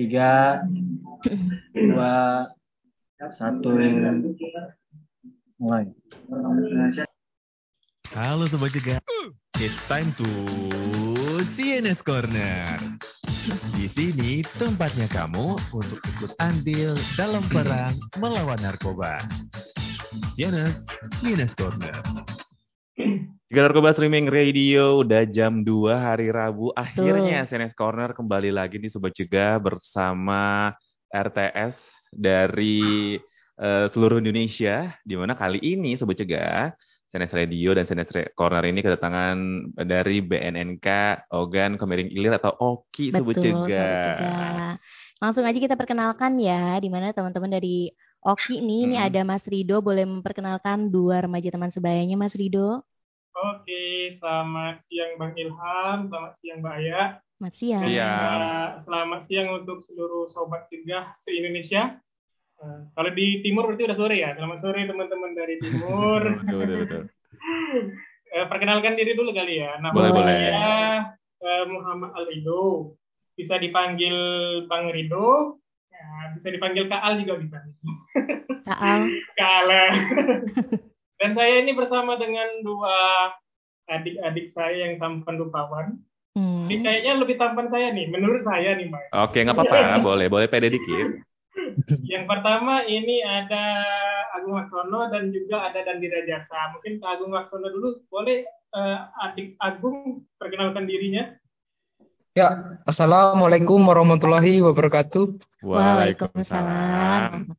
tiga, dua, satu, mulai. Halo Sobat Cegah, it's time to CNS Corner. Di sini tempatnya kamu untuk ikut andil dalam perang melawan narkoba. CNS, CNS Corner. Juga Narkoba Streaming Radio udah jam 2 hari Rabu. Akhirnya CNS Corner kembali lagi di Sobat Cegah bersama RTS dari eh, seluruh Indonesia. Di mana kali ini Sobat Cegah, CNS Radio dan Re- Corner ini kedatangan dari BNNK Ogan Komering Ilir atau OKI Sobat Betul, Sobat Cegah. Langsung aja kita perkenalkan ya, di mana teman-teman dari Oki nih, ini Hmm. ada Mas Rido, boleh memperkenalkan dua remaja teman sebayanya Mas Rido. Oke, selamat siang Bang Ilham, selamat siang Mbak Aya. Mas Siang. Iya. Eh, selamat siang untuk seluruh sobat cegah se-Indonesia. Eh, kalau di timur berarti udah sore ya. Selamat sore teman-teman dari timur. Betul, betul, betul. Eh, perkenalkan diri dulu kali ya. Nama Boleh, boleh. saya eh, Muhammad Al Rido. Bisa dipanggil Bang Rido. Ya, bisa dipanggil Kak Al juga bisa. Kak Al. Dan saya ini bersama dengan dua adik-adik saya yang tampan rupawan. Hmm. Ini kayaknya lebih tampan saya nih, menurut saya nih, Mbak. Oke, nggak apa-apa. Boleh, boleh pede dikit. Yang pertama ini ada Agung Waksono dan juga ada Dandira Jasa. Mungkin Kak Agung Waksono dulu, boleh eh, adik Agung perkenalkan dirinya? Ya, Assalamualaikum warahmatullahi wabarakatuh. Waalaikumsalam.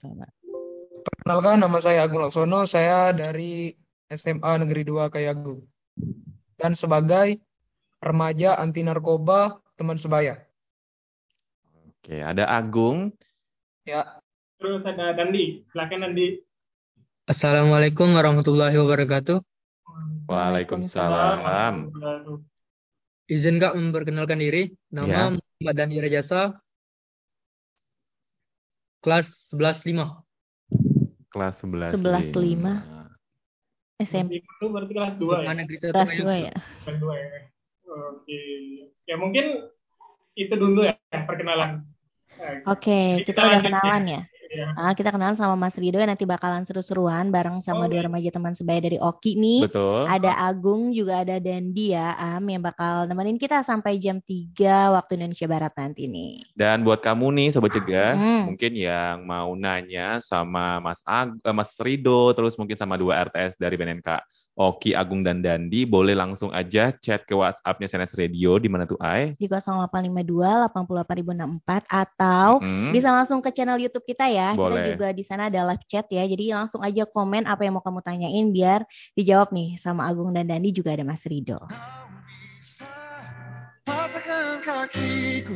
Perkenalkan nama saya Agung Laksono, saya dari SMA Negeri 2 Kayagung. Dan sebagai remaja anti narkoba teman sebaya. Oke, ada Agung. Ya, Terus ada Dandi, silakan Dandi. Assalamualaikum warahmatullahi wabarakatuh. Waalaikumsalam. Izin Kak memperkenalkan diri. Ya. Nama Muhammad Dani Rajasa. Kelas 11 Kelas 11. 11 lima. SMP Itu berarti kelas 2 ya? Negeri 1 kelas. 2 ya. Kelas 2 ya. Oke. Ya mungkin itu dulu ya perkenalan. Oke, Jadi kita kita udah kenalan ya. Ya. ya. Ah, kita kenalan sama Mas Rido nanti bakalan seru-seruan bareng sama Oh, dua iya. remaja teman sebaya dari Oki nih. Betul. Ada Agung juga ada Dandi ya, Am yang bakal nemenin kita sampai jam 3 waktu Indonesia Barat nanti nih. Dan buat kamu nih Sobat Cegah, Hmm. mungkin yang mau nanya sama Mas Ag eh, Mas Rido, terus mungkin sama dua RTS dari BNNK Oki, Agung, dan Dandi, boleh langsung aja chat ke WhatsApp-nya CNS Radio di mana tuh, Ai? Di 0852 88064 atau Hmm. bisa langsung ke channel YouTube kita ya. Kita Boleh. juga di sana ada live chat ya. Jadi langsung aja komen apa yang mau kamu tanyain biar dijawab nih sama Agung dan Dandi juga ada Mas Rido. Patahkan kakiku,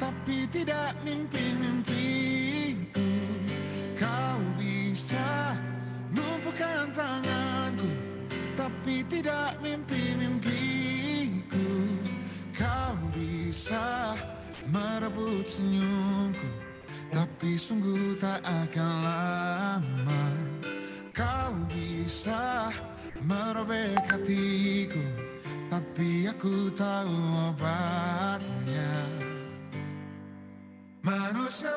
tapi tidak mimpi-mimpiku. Tidak mimpi-mimpiku. Kau bisa merebut senyumku, tapi sungguh tak akan lama. Kau bisa merobek hatiku, tapi aku tahu obatnya. Manusia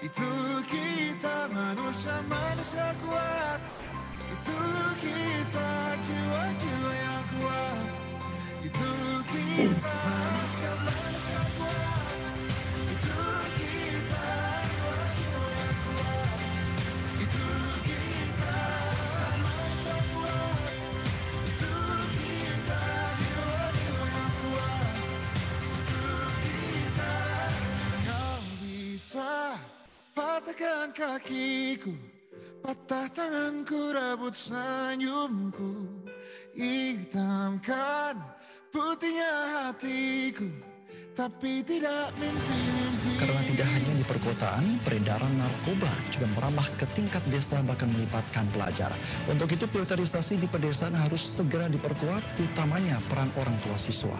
Itu kita manusia-manusia kuat Itu kita jiwa-jiwa yang kuat Itu kita patahkan kakiku Patah tanganku, rebut senyumku Hitamkan putihnya hatiku Tapi tidak mimpi-mimpi Karena tidak hanya di perkotaan, peredaran narkoba juga merambah ke tingkat desa bahkan melibatkan pelajar. Untuk itu filterisasi di pedesaan harus segera diperkuat, utamanya peran orang tua siswa.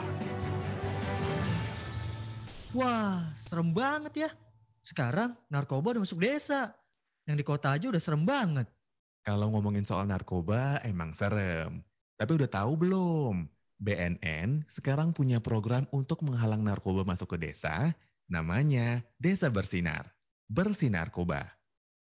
Wah, serem banget ya. Sekarang narkoba udah masuk desa. Yang di kota aja udah serem banget. Kalau ngomongin soal narkoba emang serem. Tapi udah tahu belum? BNN sekarang punya program untuk menghalang narkoba masuk ke desa. Namanya Desa Bersinar. Bersinarkoba.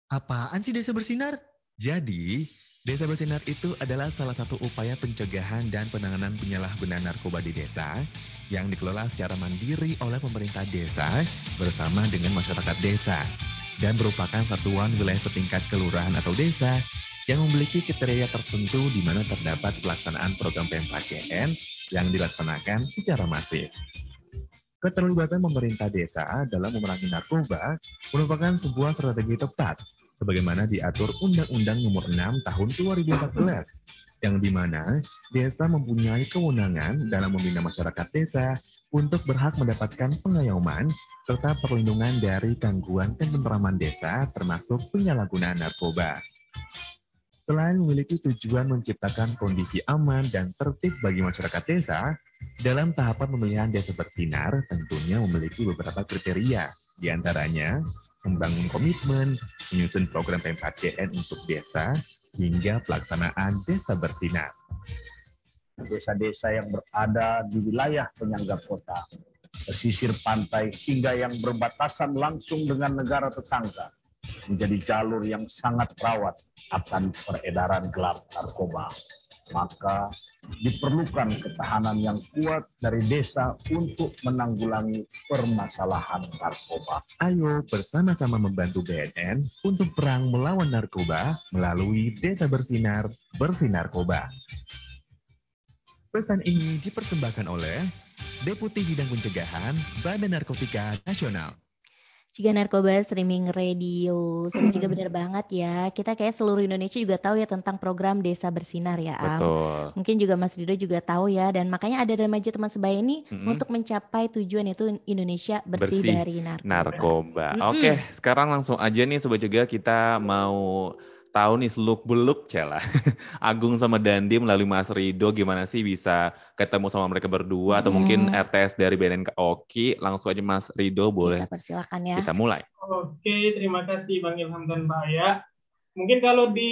Apaan sih desa bersinar? Jadi, Desa Bersinar itu adalah salah satu upaya pencegahan dan penanganan penyalahgunaan narkoba di desa yang dikelola secara mandiri oleh pemerintah desa bersama dengan masyarakat desa dan merupakan satuan wilayah setingkat kelurahan atau desa yang memiliki kriteria tertentu di mana terdapat pelaksanaan program PMKGN yang dilaksanakan secara masif. Keterlibatan pemerintah desa dalam memerangi narkoba merupakan sebuah strategi tepat sebagaimana diatur Undang-Undang Nomor 6 Tahun 2014 yang di mana desa mempunyai kewenangan dalam membina masyarakat desa untuk berhak mendapatkan pengayoman serta perlindungan dari gangguan dan peneraman desa termasuk penyalahgunaan narkoba. Selain memiliki tujuan menciptakan kondisi aman dan tertib bagi masyarakat desa, dalam tahapan pemilihan desa bersinar tentunya memiliki beberapa kriteria, di antaranya membangun komitmen, menyusun program PMKCN untuk desa, hingga pelaksanaan desa bersinar. desa-desa yang berada di wilayah penyangga kota, pesisir pantai hingga yang berbatasan langsung dengan negara tetangga menjadi jalur yang sangat rawan akan peredaran gelap narkoba. Maka diperlukan ketahanan yang kuat dari desa untuk menanggulangi permasalahan narkoba. Ayo bersama-sama membantu BNN untuk perang melawan narkoba melalui Desa Bersinar, Bersinarkoba. Pesan ini dipersembahkan oleh Deputi Bidang Pencegahan Badan Narkotika Nasional. Jika narkoba streaming radio, Sobat juga benar banget ya. Kita kayak seluruh Indonesia juga tahu ya tentang program Desa Bersinar ya, Am. Betul. Mungkin juga Mas Rido juga tahu ya, dan makanya ada remaja teman sebaya ini Mm-mm. untuk mencapai tujuan itu Indonesia bersih, Bersih dari narkoba. narkoba. Mm-mm. Oke, sekarang langsung aja nih Sobat Cegah kita mau tahu nih seluk beluk cela Agung sama Dandi melalui Mas Rido gimana sih bisa ketemu sama mereka berdua atau mungkin Hmm. RTS dari BNN Oki langsung aja Mas Rido boleh Kita persilakan ya. kita mulai. Oke, terima kasih Bang Ilham dan Mbak Aya. Mungkin kalau di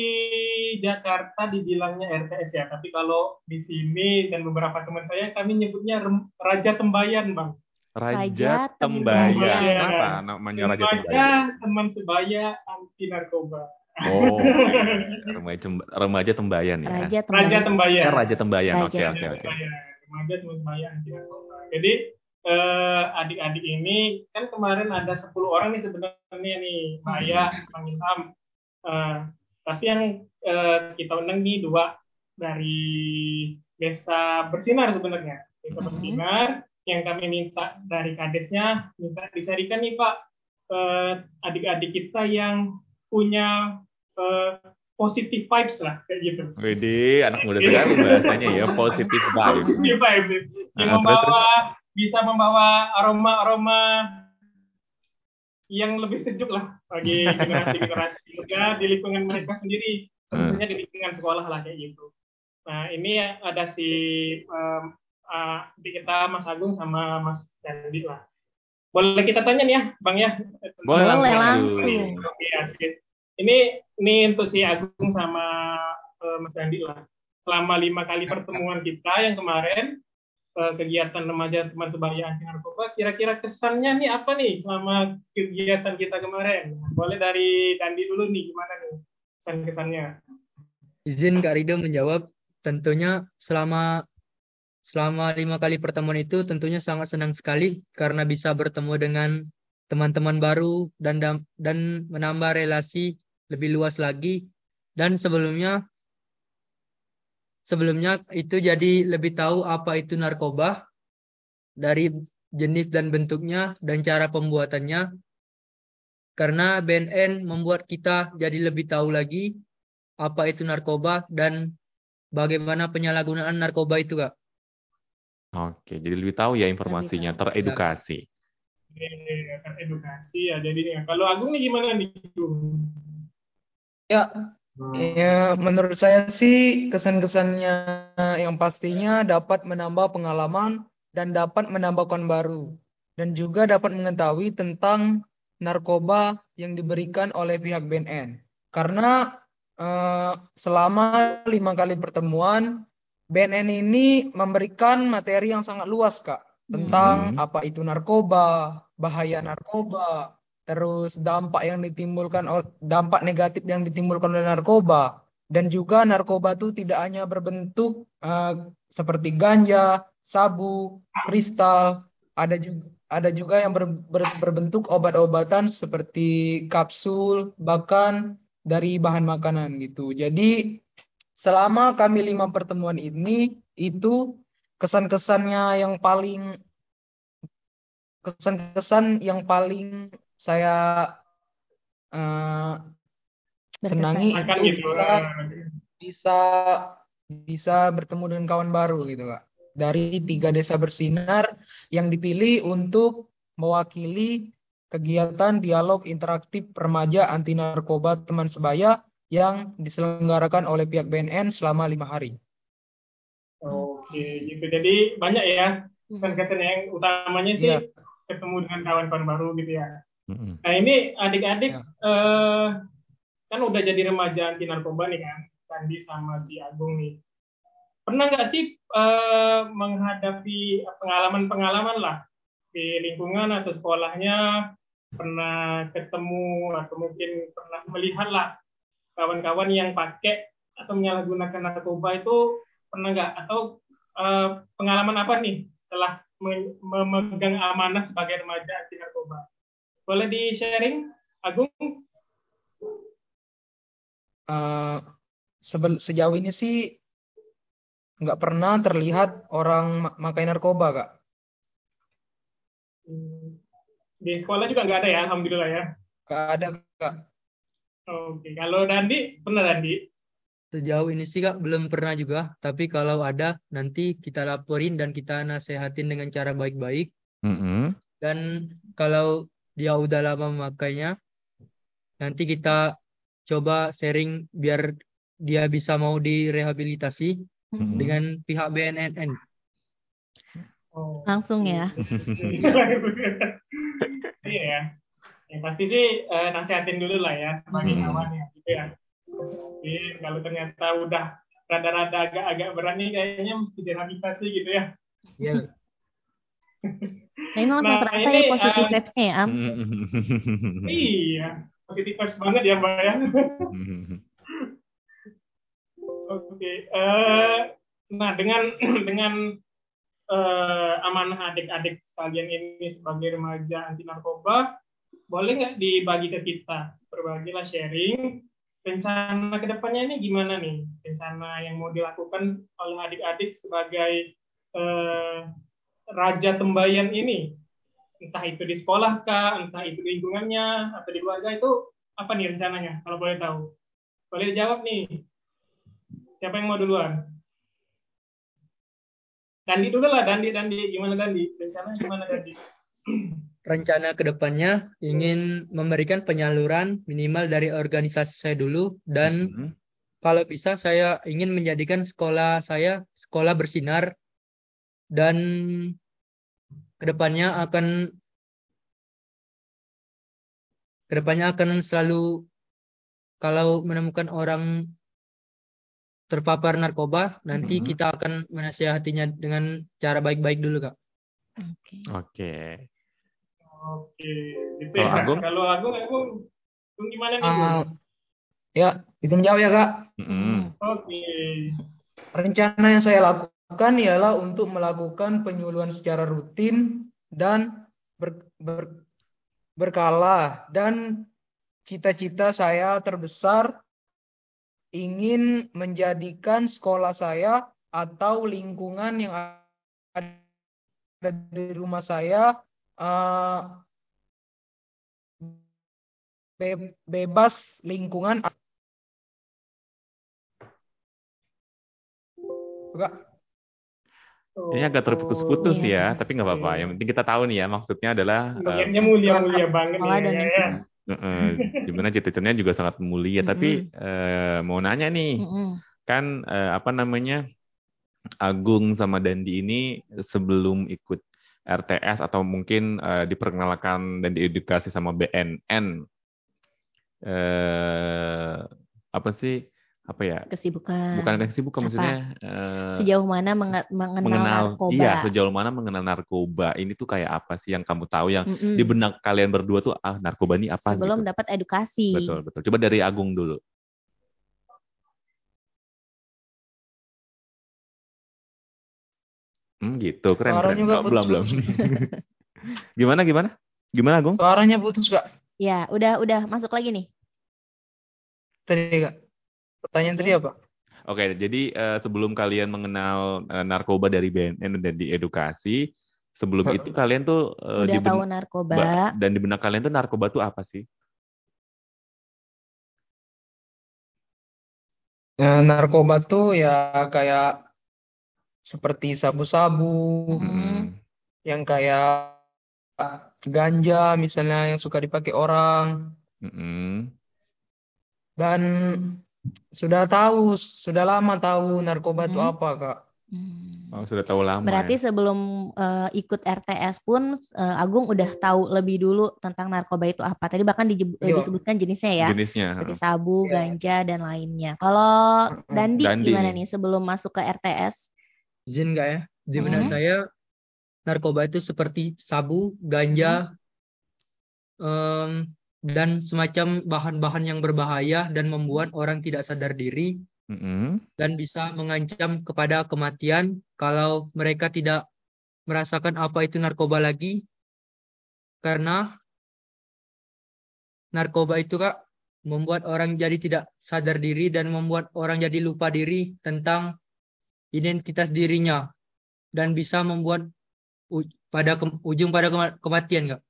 Jakarta dibilangnya RTS ya, tapi kalau di sini dan beberapa teman saya kami nyebutnya Raja Tembayan, Bang. Raja, Raja Tembayan. Tembayan. Kenapa namanya Raja Remaja Tembayan? teman sebaya anti narkoba. Oh, remaja, remaja Tembayan ya. Raja Raja Tembayan. Tembayan. Eh, Raja Tembayan. Oke, oke, Raja oke. Tembayan. Remaja narkoba. Jadi eh, adik-adik ini kan kemarin ada 10 orang nih sebenarnya nih, Mbak Aya, Bang Ilham. Eh, tapi yang eh, kita undang nih dua dari desa bersinar sebenarnya. Desa Mhm. bersinar yang kami minta dari kadesnya minta disarikan nih Pak eh, adik-adik kita yang punya eh, positive vibes lah kayak gitu. Widih, anak muda sekali bahasanya ya, positive vibes. Positive vibes. Yang Nah, terus, membawa bisa membawa aroma-aroma yang lebih sejuk lah bagi generasi-generasi muda di lingkungan mereka sendiri, khususnya di lingkungan sekolah lah kayak gitu. Nah ini ada si ah, adik kita Mas Agung sama Mas Dandi lah. Boleh kita tanya nih ya, Bang ya? Boleh Boleh langsung. langsung. Oke, asik. Ini ini untuk si Agung sama eh, Mas Dandi lah. Selama lima kali pertemuan kita yang kemarin, eh, kegiatan remaja teman sebaya anti narkoba. Kira-kira kesannya nih apa nih selama kegiatan kita kemarin? Boleh dari Dandi dulu nih, gimana nih kesan-kesannya? Izin Kak Rido menjawab. Tentunya selama selama lima kali pertemuan itu tentunya sangat senang sekali karena bisa bertemu dengan teman-teman baru dan dan menambah relasi lebih luas lagi. Dan sebelumnya sebelumnya itu jadi lebih tahu apa itu narkoba dari jenis dan bentuknya dan cara pembuatannya. Karena BNN membuat kita jadi lebih tahu lagi apa itu narkoba dan bagaimana penyalahgunaan narkoba itu, Kak. Oke, jadi lebih tahu ya informasinya, teredukasi. Eh, edukasi ya jadinya. Kalau Agung nih gimana nih? Ya, ya menurut saya sih kesan-kesannya yang pastinya dapat menambah pengalaman dan dapat menambahkan baru dan juga dapat mengetahui tentang narkoba yang diberikan oleh pihak BNN. Karena eh, selama lima kali pertemuan BNN ini memberikan materi yang sangat luas kak tentang Hmm. apa itu narkoba, bahaya narkoba, terus dampak yang ditimbulkan dampak negatif yang ditimbulkan oleh narkoba dan juga narkoba itu tidak hanya berbentuk eh, seperti ganja, sabu, kristal, ada juga ada juga yang ber- ber- berbentuk obat-obatan seperti kapsul bahkan dari bahan makanan gitu. Jadi selama kami lima pertemuan ini itu kesan-kesannya yang paling kesan-kesan yang paling saya eh, senangi Akan itu gitu. bisa eh, bisa bisa bertemu dengan kawan baru gitu Kak. Dari tiga desa bersinar yang dipilih untuk mewakili kegiatan dialog interaktif remaja anti narkoba teman sebaya yang diselenggarakan oleh pihak BNN selama lima hari. Oke, gitu. Jadi banyak ya kesan-kesan yang utamanya sih Iya. ketemu dengan kawan-kawan baru gitu ya. Mm-mm. Nah ini adik-adik eh, kan udah jadi remaja anti narkoba nih kan, Sandi sama si Agung nih. Pernah nggak sih eh, menghadapi pengalaman-pengalaman lah di lingkungan atau sekolahnya pernah ketemu atau mungkin pernah melihat lah kawan-kawan yang pakai atau menyalahgunakan narkoba itu pernah nggak atau eh, pengalaman apa nih setelah me- memegang amanah sebagai remaja anti narkoba? Boleh di sharing, Agung? Sebel- sejauh ini sih nggak pernah terlihat orang ma- makai narkoba Kak. Hmm, Di sekolah juga nggak ada ya, alhamdulillah ya. Nggak ada Kak. Oke, kalau Dandi pernah Dandi? Sejauh ini sih Kak belum pernah juga, tapi kalau ada nanti kita laporin dan kita nasehatin dengan cara baik-baik. Mm-mm. Dan kalau dia udah lama memakainya, nanti kita coba sharing biar dia bisa mau direhabilitasi Mm-mm. dengan pihak BNN. Oh. Langsung ya. Ya. Pasti sih eh, nasihatin dulu lah ya sebagai Hmm. kawan ya, gitu ya. Jadi kalau ternyata udah rada-rada agak-agak berat nih kayaknya mesti direhabilitasi gitu ya. Iya. Nah ini langsung Nah, terasa ini, ya positif eh, vibes-nya ya, Am. Iya, positif vibes banget ya Mbak ya. Oke, eh, nah dengan dengan eh, amanah adik-adik kalian ini sebagai remaja anti narkoba, boleh nggak dibagi ke kita, berbagilah sharing rencana ke depannya ini gimana nih, rencana yang mau dilakukan oleh adik-adik sebagai eh, raja tembayan ini, entah itu di sekolah kah, entah itu di lingkungannya atau di keluarga itu apa nih rencananya, kalau boleh tahu, boleh dijawab nih. Siapa yang mau duluan? Dandi dulu lah, Dandi, Dandi. Gimana Dandi? Rencana gimana Dandi? Rencana ke depannya ingin memberikan penyaluran minimal dari organisasi saya dulu dan Mm-mm. kalau bisa saya ingin menjadikan sekolah saya sekolah bersinar dan ke depannya akan ke depannya akan selalu kalau menemukan orang terpapar narkoba, nanti Mhm. kita akan menasihatinya dengan cara baik-baik dulu, Kak. Oke. Oke. Oke, gitu Kalau ya. Agung? Kalau Agung, Agung, Agung gimana nih? Ah, ya, itu menjawab ya Kak. Mm-mm. Oke. Rencana yang saya lakukan ialah untuk melakukan penyuluhan secara rutin dan ber- ber- berkala dan cita-cita saya terbesar ingin menjadikan sekolah saya atau lingkungan yang ada di rumah saya eh, be- bebas lingkungan Kak. Ini agak terputus-putus Iya. ya, tapi nggak apa-apa. Yang penting kita tahu nih ya, maksudnya adalah eh, Bagiannya mulia-mulia banget dan ya, ya. eh, gimana cita-citanya juga sangat mulia. Tapi eh, mau nanya nih, Mm-mm. kan eh, apa namanya Agung sama Dandi ini sebelum ikut RTS atau mungkin eh, diperkenalkan dan diedukasi sama BNN, eh, apa sih apa ya? Kesibukan. Bukan kesibukan Apa? maksudnya eh, Sejauh mana menga- mengenal, mengenal narkoba? iya sejauh mana mengenal narkoba ini tuh kayak apa sih yang kamu tahu yang Mm-mm. di benak kalian berdua tuh ah narkoba ini apa Sebelum gitu dapat edukasi. betul betul coba dari Agung dulu hmm gitu keren keren Suaranya juga Oh, belum belum gimana gimana gimana Agung Suaranya putus Kak. Ya, udah udah masuk lagi nih. Tadi Kak. Pertanyaan tadi apa? Oke, jadi eh, sebelum kalian mengenal eh, narkoba dari BNN dan diedukasi, sebelum itu kalian tuh eh, Udah di tahu narkoba. Ba- dan di benak kalian tuh narkoba tuh apa sih? Ya, narkoba tuh ya kayak seperti sabu-sabu, Hmm. yang kayak ganja misalnya yang suka dipakai orang Mm-mm. dan sudah tahu, sudah lama tahu narkoba itu Mhm. apa Kak. Oh, sudah tahu lama Berarti ya. sebelum eh, ikut RTS pun eh, Agung udah tahu lebih dulu tentang narkoba itu apa. Tadi bahkan dije- eh, Iya. disebutkan jenisnya ya. Jenisnya. Seperti sabu, ganja dan lainnya. Kalau Dandi Dandi gimana nih sebelum masuk ke RTS? Izin nggak ya? Di benak Mhm. saya, narkoba itu seperti sabu, ganja, em, dan semacam bahan-bahan yang berbahaya dan membuat orang tidak sadar diri Mm-mm. dan bisa mengancam kepada kematian kalau mereka tidak merasakan apa itu narkoba lagi. Karena narkoba itu Kak membuat orang jadi tidak sadar diri dan membuat orang jadi lupa diri tentang identitas dirinya dan bisa membuat u- pada ke- ujung pada kema- kematian Kak.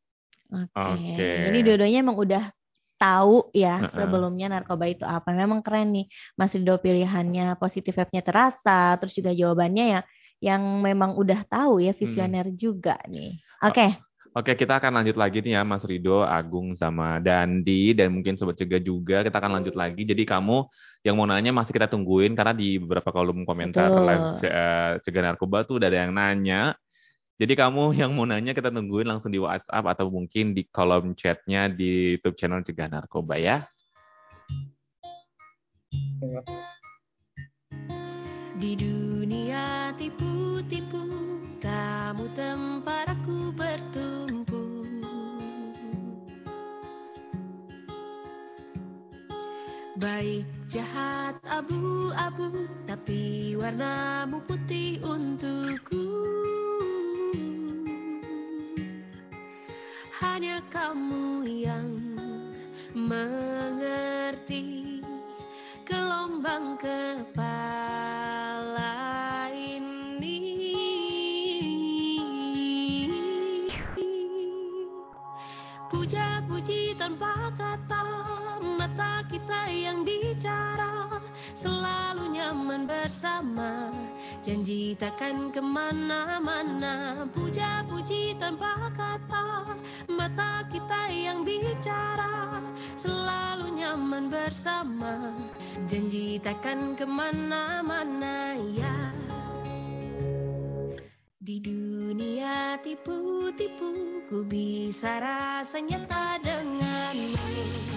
Oke. Oke. Jadi dua-duanya emang udah tahu ya Heeh. sebelumnya narkoba itu apa. Memang keren nih. Mas Rido pilihannya positif vibe-nya terasa, terus juga jawabannya ya yang memang udah tahu ya visioner juga nih. Oke. Oke, kita akan lanjut lagi nih ya, Mas Rido, Agung, sama Dandi, dan mungkin Sobat Cegah juga. Kita akan lanjut lagi. Jadi kamu yang mau nanya masih kita tungguin, karena di beberapa kolom komentar Betul. live Cegah Narkoba tuh udah ada yang nanya. Jadi kamu yang mau nanya kita tungguin langsung di WhatsApp atau mungkin di kolom chatnya di YouTube channel Cegah Narkoba ya. Di dunia tipu-tipu, kamu tempat Baik jahat abu-abu, tapi warnamu putih untukku. Hanya kamu yang mengerti gelombang kepala ini Puja-puji tanpa kata Mata kita yang bicara Selalu nyaman bersama. Janji takkan ke mana-mana Puja-puji tanpa kata. Mata kita yang bicara Selalu nyaman bersama. Janji takkan ke mana-mana ya. Di dunia tipu-tipu Ku bisa rasa nyata denganmu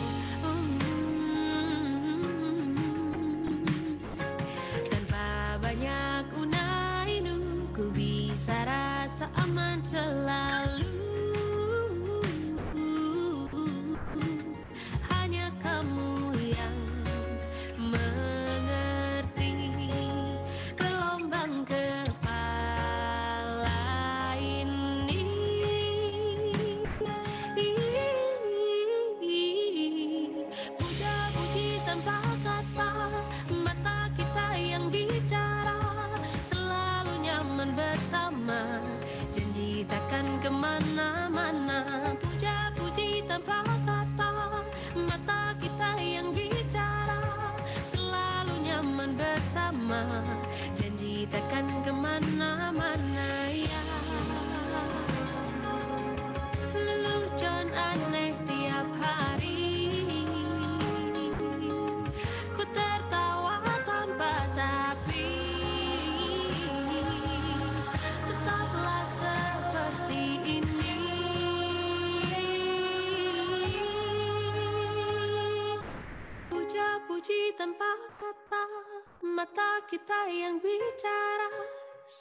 kita yang bicara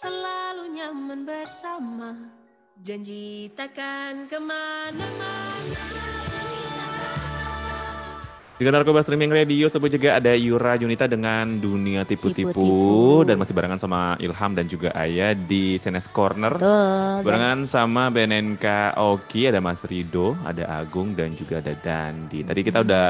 selalu nyaman bersama. Janji takkan ke mana-mana Juga Narkoba Streaming Radio sebut juga ada Yura Junita dengan Dunia Tipu-Tipu dan masih barengan sama Ilham dan juga Ayah di Senes Corner. Betul. Barengan sama BNNK Oki, ada Mas Rido, ada Agung dan juga ada Dandi. Tadi kita udah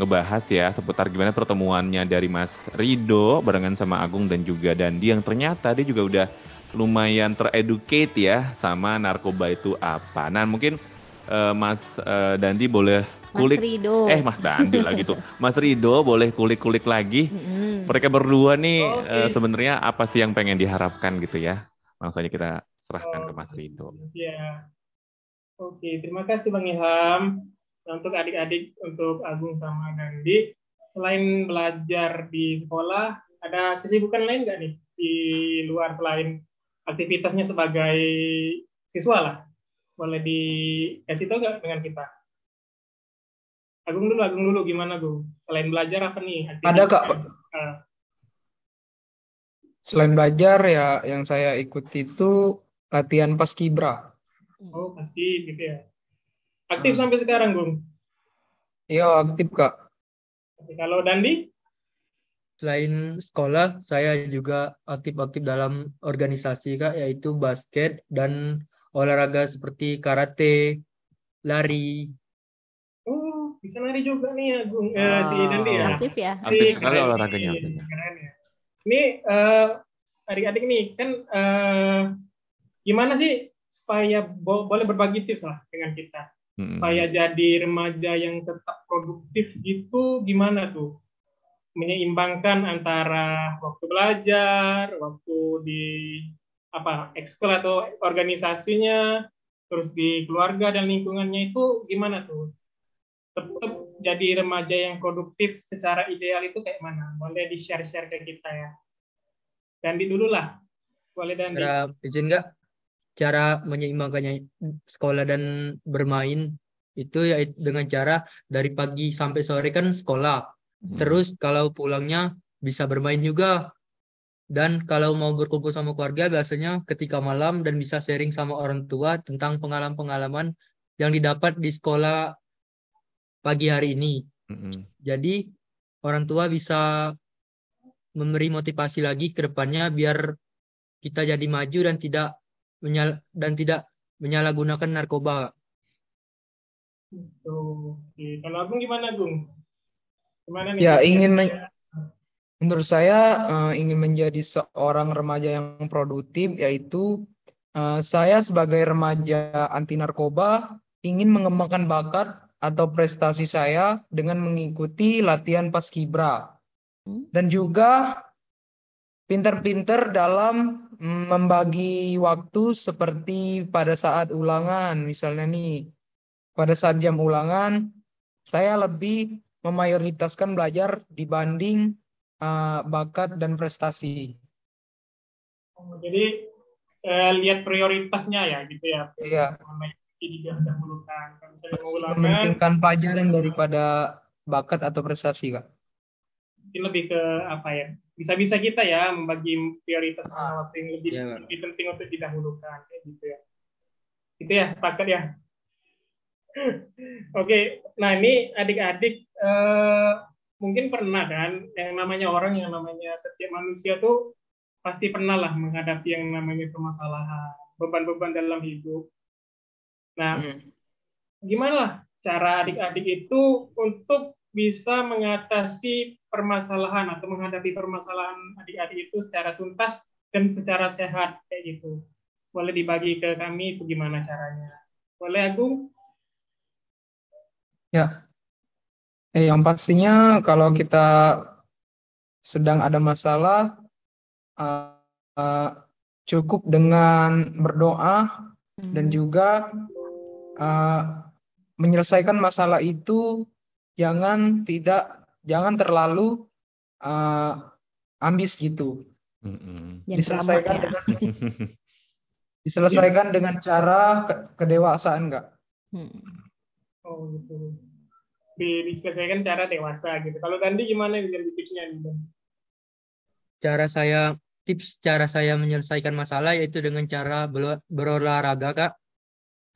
ngebahas ya seputar gimana pertemuannya dari Mas Rido barengan sama Agung dan juga Dandi yang ternyata dia juga udah lumayan tereducate ya sama narkoba itu apa. Nah mungkin eh, Mas eh, Dandi boleh Mas kulik Rido. eh Mas Dandi lagi tuh. Mas Rido boleh kulik-kulik lagi. Mm-mm. Mereka berdua nih eh, sebenarnya apa sih yang pengen diharapkan gitu ya? Langsung aja kita serahkan ke Mas Rido. Ya. Oke, terima kasih Bang Ilham. Untuk adik-adik, untuk Agung sama Dandi, selain belajar di sekolah, ada kesibukan lain nggak nih di luar selain aktivitasnya sebagai siswa lah? Boleh dikasih tahu nggak dengan kita? Agung dulu, Agung dulu gimana Gung? Selain belajar apa nih? Ada, Kak. Ah, Selain belajar ya yang saya ikuti itu latihan paskibra. oh pasti gitu ya. Aktif sampai sekarang Gung. Iya aktif Kak. Oke, Kalau Dandi? Selain sekolah, saya juga aktif-aktif dalam organisasi Kak, yaitu basket dan olahraga seperti karate, lari. Oh, bisa nari juga nih ya, Gung. Eh, si Dandi ya. Aktif ya. Aktif sekali olahraganya. Iya, keren ya. Ini eh, adik-adik nih kan eh, gimana sih supaya bo- boleh berbagi tips lah dengan kita Mm-mm. supaya jadi remaja yang tetap produktif gitu gimana tuh menyeimbangkan antara waktu belajar, waktu di apa ekskul atau organisasinya, terus di keluarga dan lingkungannya itu gimana tuh? Tetap jadi remaja yang produktif secara ideal itu kayak mana? Boleh di-share-share ke kita ya. Dandi dulu lah. Boleh Dandi. Cara izin nggak? Cara menyeimbangkannya sekolah dan bermain itu ya dengan cara dari pagi sampai sore kan sekolah. Mm. Terus kalau pulangnya bisa bermain juga. Dan kalau mau berkumpul sama keluarga biasanya ketika malam dan bisa sharing sama orang tua tentang pengalaman-pengalaman yang didapat di sekolah pagi hari ini. Mm-mm. Jadi orang tua bisa memberi motivasi lagi ke depannya biar kita jadi maju dan tidak menyal dan tidak menyalahgunakan narkoba. Tuh. Oke. Kalau Agung gimana, Gung? Gimana nih? Ya ingin men- menurut saya eh, ingin menjadi seorang remaja yang produktif yaitu eh, saya sebagai remaja anti narkoba ingin mengembangkan bakat atau prestasi saya dengan mengikuti latihan paskibra Hmm. dan juga pinter-pinter dalam mm, membagi waktu seperti pada saat ulangan misalnya nih pada saat jam ulangan saya lebih memayoritaskan belajar dibanding eh, bakat dan prestasi. Oh, Jadi eh, lihat prioritasnya ya gitu ya. Iya. Juga didahulukan. Kalau misalnya mau ulangan, Mementingkan pelajaran daripada bakat atau prestasi, Kak. mungkin lebih ke apa ya? Bisa-bisa kita ya membagi prioritas mana waktu yang lebih, Iya, lebih penting untuk didahulukan kayak gitu ya. Itu ya, sepakat ya. Oke, nah ini adik-adik eh, mungkin pernah kan yang namanya orang yang namanya setiap manusia tuh pasti pernah lah menghadapi yang namanya permasalahan, beban-beban dalam hidup. Nah, gimana lah cara adik-adik itu untuk bisa mengatasi permasalahan atau menghadapi permasalahan adik-adik itu secara tuntas dan secara sehat kayak gitu. Boleh dibagi ke kami itu gimana caranya? Boleh Agung? Ya. Eh, yang pastinya kalau kita sedang ada masalah, eh, eh, cukup dengan berdoa dan juga eh, menyelesaikan masalah itu jangan tidak jangan terlalu eh, ambis gitu. Jangan Diselesaikan ya. dengan diselesaikan dengan cara ke- kedewasaan, Kak. Hmm. Oh gitu. Di, diselesaikan cara dewasa gitu. Kalau Dandi gimana nih jadi tipsnya nih? Cara saya tips cara saya menyelesaikan masalah yaitu dengan cara berolahraga kak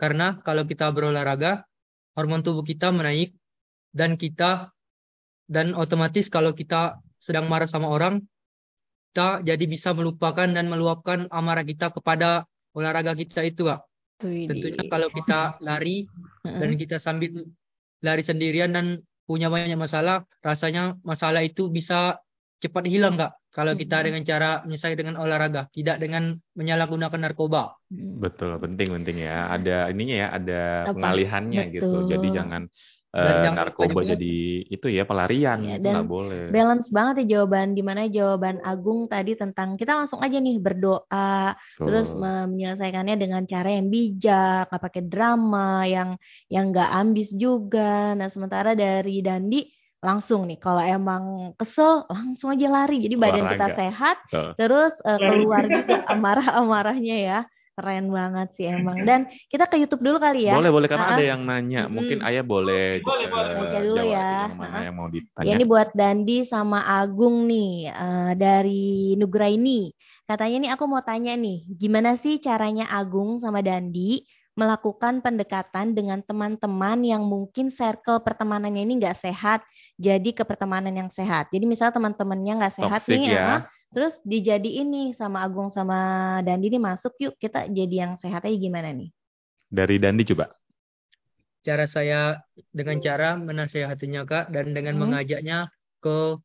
karena kalau kita berolahraga hormon tubuh kita menaik dan kita dan otomatis kalau kita sedang marah sama orang kita jadi bisa melupakan dan meluapkan amarah kita kepada olahraga kita itu kak. Tentunya kalau kita lari dan kita sambil lari sendirian dan punya banyak masalah rasanya masalah itu bisa cepat hilang kak kalau kita dengan cara menyelesaikan dengan olahraga tidak dengan menyalahgunakan narkoba Betul, penting penting ya. Ada ininya ya, ada Apa? pengalihannya gitu. Jadi Betul. jangan Dan eh, jangan lupa narkoba jadi itu ya pelarian, Iya, itu dan nggak boleh. balance banget ya jawaban di mana jawaban Agung tadi tentang kita langsung aja nih berdoa terus Betul. me- menyelesaikannya dengan cara yang bijak nggak pakai drama yang yang nggak ambis juga nah sementara dari Dandi langsung nih kalau emang kesel langsung aja lari jadi badan kita Olahraga. sehat Betul. terus Lari. keluar juga amarah-amarahnya ya keren banget sih emang dan kita ke YouTube dulu kali ya Boleh, boleh karena Ah, ada yang nanya. Mungkin. Ayah boleh, Boleh, eh, boleh. Baca dulu jawab ya. yang mana Ah. yang mau Ya, ditanya. ini buat Dandi sama Agung nih eh, dari Nugraini. Katanya nih aku mau tanya nih, gimana sih caranya Agung sama Dandi melakukan pendekatan dengan teman-teman yang mungkin circle pertemanannya ini nggak sehat, jadi ke pertemanan yang sehat. Jadi misalnya teman-temannya nggak sehat Toxic nih, ya. terus dijadiin nih sama Agung sama Dandi nih masuk yuk kita jadi yang sehat aja gimana nih? Dari Dandi coba. cara saya dengan cara menasehatinya kak dan dengan Hmm. mengajaknya ke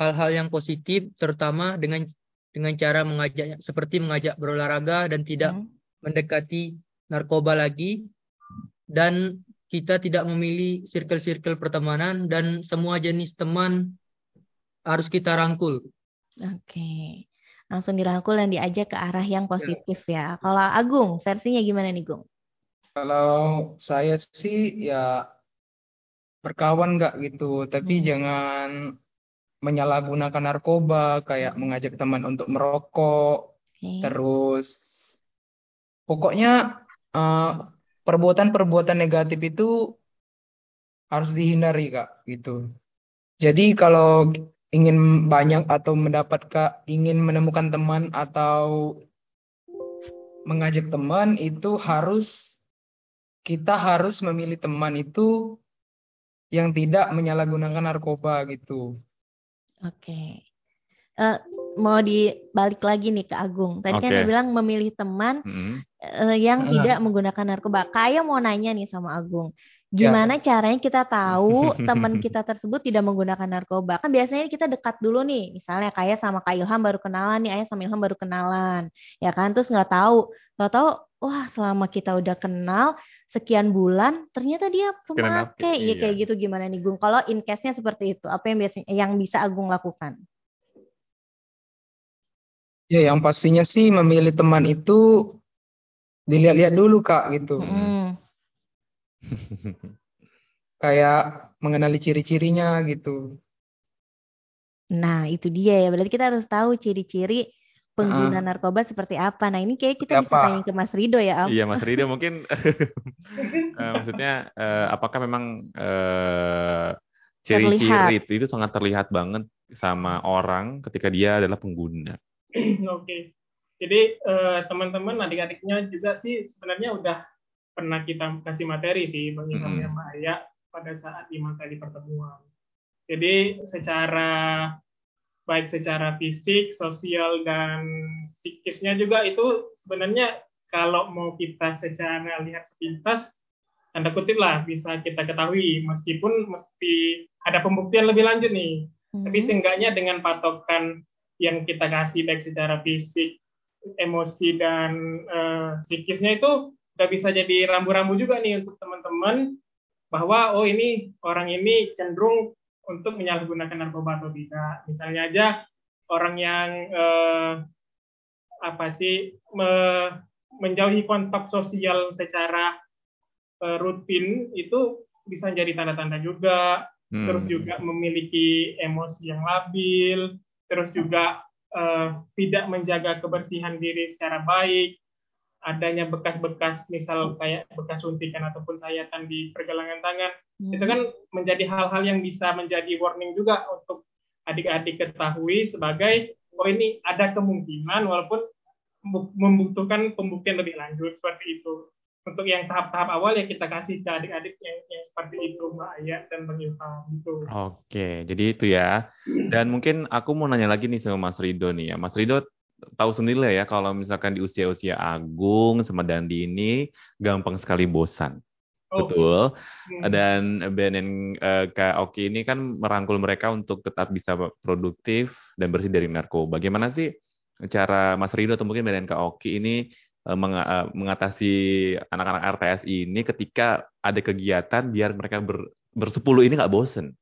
hal-hal yang positif terutama dengan dengan cara mengajaknya seperti mengajak berolahraga dan tidak Hmm. mendekati narkoba lagi dan kita tidak memilih circle-circle pertemanan dan semua jenis teman harus kita rangkul. Oke. Langsung dirangkul dan diajak ke arah yang positif ya. Kalau Agung, versinya gimana nih, Gung? Kalau saya sih ya berkawan nggak gitu, tapi Hmm. jangan menyalahgunakan narkoba, kayak mengajak teman untuk merokok, Oke. terus pokoknya eh, perbuatan-perbuatan negatif itu harus dihindari kak gitu. Jadi kalau ingin banyak atau mendapatkan ingin menemukan teman atau mengajak teman itu harus kita harus memilih teman itu yang tidak menyalahgunakan narkoba gitu. Oke. Eh, mau dibalik lagi nih ke Agung. Tadi kan Oke. dia bilang memilih teman Mm. eh, yang Ah. tidak menggunakan narkoba. Kayak mau nanya nih sama Agung. Ya. Gimana caranya kita tahu teman kita tersebut tidak menggunakan narkoba? Kan biasanya kita dekat dulu nih. Misalnya kayak sama Kak Ilham baru kenalan nih, Ayah sama Ilham baru kenalan. Ya kan? Terus nggak tahu. Tahu-tahu, wah selama kita udah kenal sekian bulan, ternyata dia pemakai. Iya iya. kayak gitu gimana nih Gung? Kalau in case-nya seperti itu, apa yang biasanya yang bisa Agung lakukan? Ya yang pastinya sih memilih teman itu dilihat-lihat dulu kak gitu. Mm. Kayak mengenali ciri-cirinya gitu. Nah, itu dia ya. Berarti kita harus tahu ciri-ciri pengguna Heeh. narkoba seperti apa. Nah, ini kayak kita Seperti bisa apa? tanya ke Mas Rido ya, Am. Iya, Mas Rido mungkin eh, maksudnya eh, apakah memang eh, ciri-ciri itu, itu sangat terlihat banget sama orang ketika dia adalah pengguna. Oke. Jadi eh, teman-teman adik-adiknya juga sih sebenarnya udah pernah kita kasih materi sih Mm-mm. ya Mbak Aya pada saat di materi pertemuan. Jadi secara baik secara fisik, sosial dan psikisnya juga itu sebenarnya kalau mau kita secara lihat sepintas tanda kutip lah bisa kita ketahui meskipun mesti ada pembuktian lebih lanjut nih. Tapi Hmm. seenggaknya dengan patokan yang kita kasih baik secara fisik, emosi dan eh, psikisnya itu udah bisa jadi rambu-rambu juga nih untuk teman-teman bahwa oh ini orang ini cenderung untuk menyalahgunakan narkoba atau tidak. Misalnya aja orang yang eh, apa sih me- menjauhi kontak sosial secara eh, rutin itu bisa jadi tanda-tanda juga Hmm. terus juga memiliki emosi yang labil, terus juga eh, tidak menjaga kebersihan diri secara baik, adanya bekas-bekas misal kayak bekas suntikan ataupun sayatan di pergelangan tangan, Hmm. itu kan menjadi hal-hal yang bisa menjadi warning juga untuk adik-adik ketahui sebagai oh ini ada kemungkinan walaupun membutuhkan pembuktian lebih lanjut seperti itu. Untuk yang tahap-tahap awal ya kita kasih ke adik-adik yang, yang seperti itu Mbak Ayat dan Bang Ilham gitu. Oke, jadi itu ya. Dan mungkin aku mau nanya lagi nih sama Mas Rido nih ya. Mas Rido tahu sendiri lah ya kalau misalkan di usia-usia Agung sama Dandi ini gampang sekali bosan. Oh. Betul. Hmm. Dan BNN uh, Kak Oki ini kan merangkul mereka untuk tetap bisa produktif dan bersih dari narkoba. Bagaimana sih cara Mas Rido atau mungkin BNN Kak Oki ini meng uh, mengatasi anak-anak RTS ini ketika ada kegiatan biar mereka ber bersepuluh ini nggak bosen?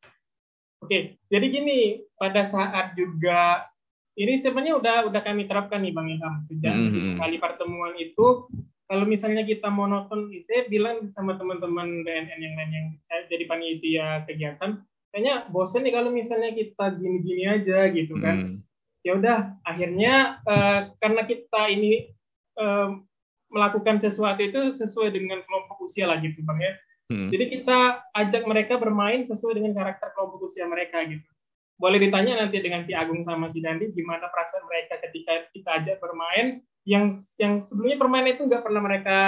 Oke, jadi gini, pada saat juga ini sebenarnya udah udah kami terapkan nih Bang Ilham sejak Mm -hmm. kali pertemuan itu kalau misalnya kita monoton, saya bilang sama teman-teman BNN yang lain yang eh, jadi panitia kegiatan, kayaknya bosen nih kalau misalnya kita gini-gini aja gitu kan. Hmm. Ya udah, akhirnya eh, karena kita ini melakukan sesuatu itu sesuai dengan kelompok usia lah gitu bang ya. Hmm. Jadi kita ajak mereka bermain sesuai dengan karakter kelompok usia mereka gitu. Boleh ditanya nanti dengan si Agung sama si Dandi gimana perasaan mereka ketika kita ajak bermain yang yang sebelumnya permainan itu nggak pernah mereka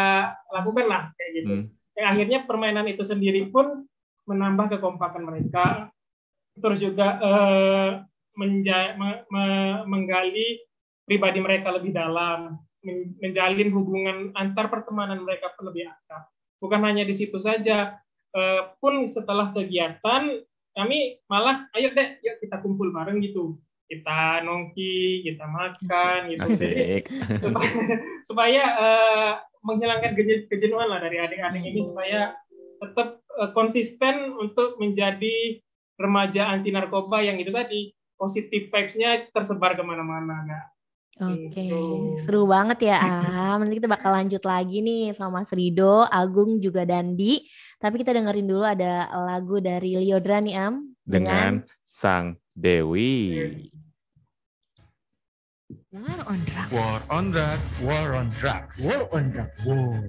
lakukan lah kayak gitu. Hmm. Yang akhirnya permainan itu sendiri pun menambah kekompakan mereka. Terus juga eh, menja- me- me- menggali pribadi mereka lebih dalam, menjalin hubungan antar pertemanan mereka lebih akrab. Bukan hanya di situ saja, eh, pun setelah kegiatan kami malah ayo deh, yuk kita kumpul bareng gitu. Kita nongki, kita makan gitu. Asik. supaya, supaya eh, menghilangkan keje- kejenuhan lah dari adik-adik ini supaya tetap eh, konsisten untuk menjadi remaja anti narkoba yang itu tadi positif vibes-nya tersebar ke mana-mana nggak Oke, Gitu. seru banget ya Am. Nanti kita bakal lanjut lagi nih sama Mas Rido, Agung juga Dandi. Tapi kita dengerin dulu ada lagu dari Liodra nih Am. Dengan Sang Dewi. War on Drugs. War on drugs, war on drugs, war on drugs, war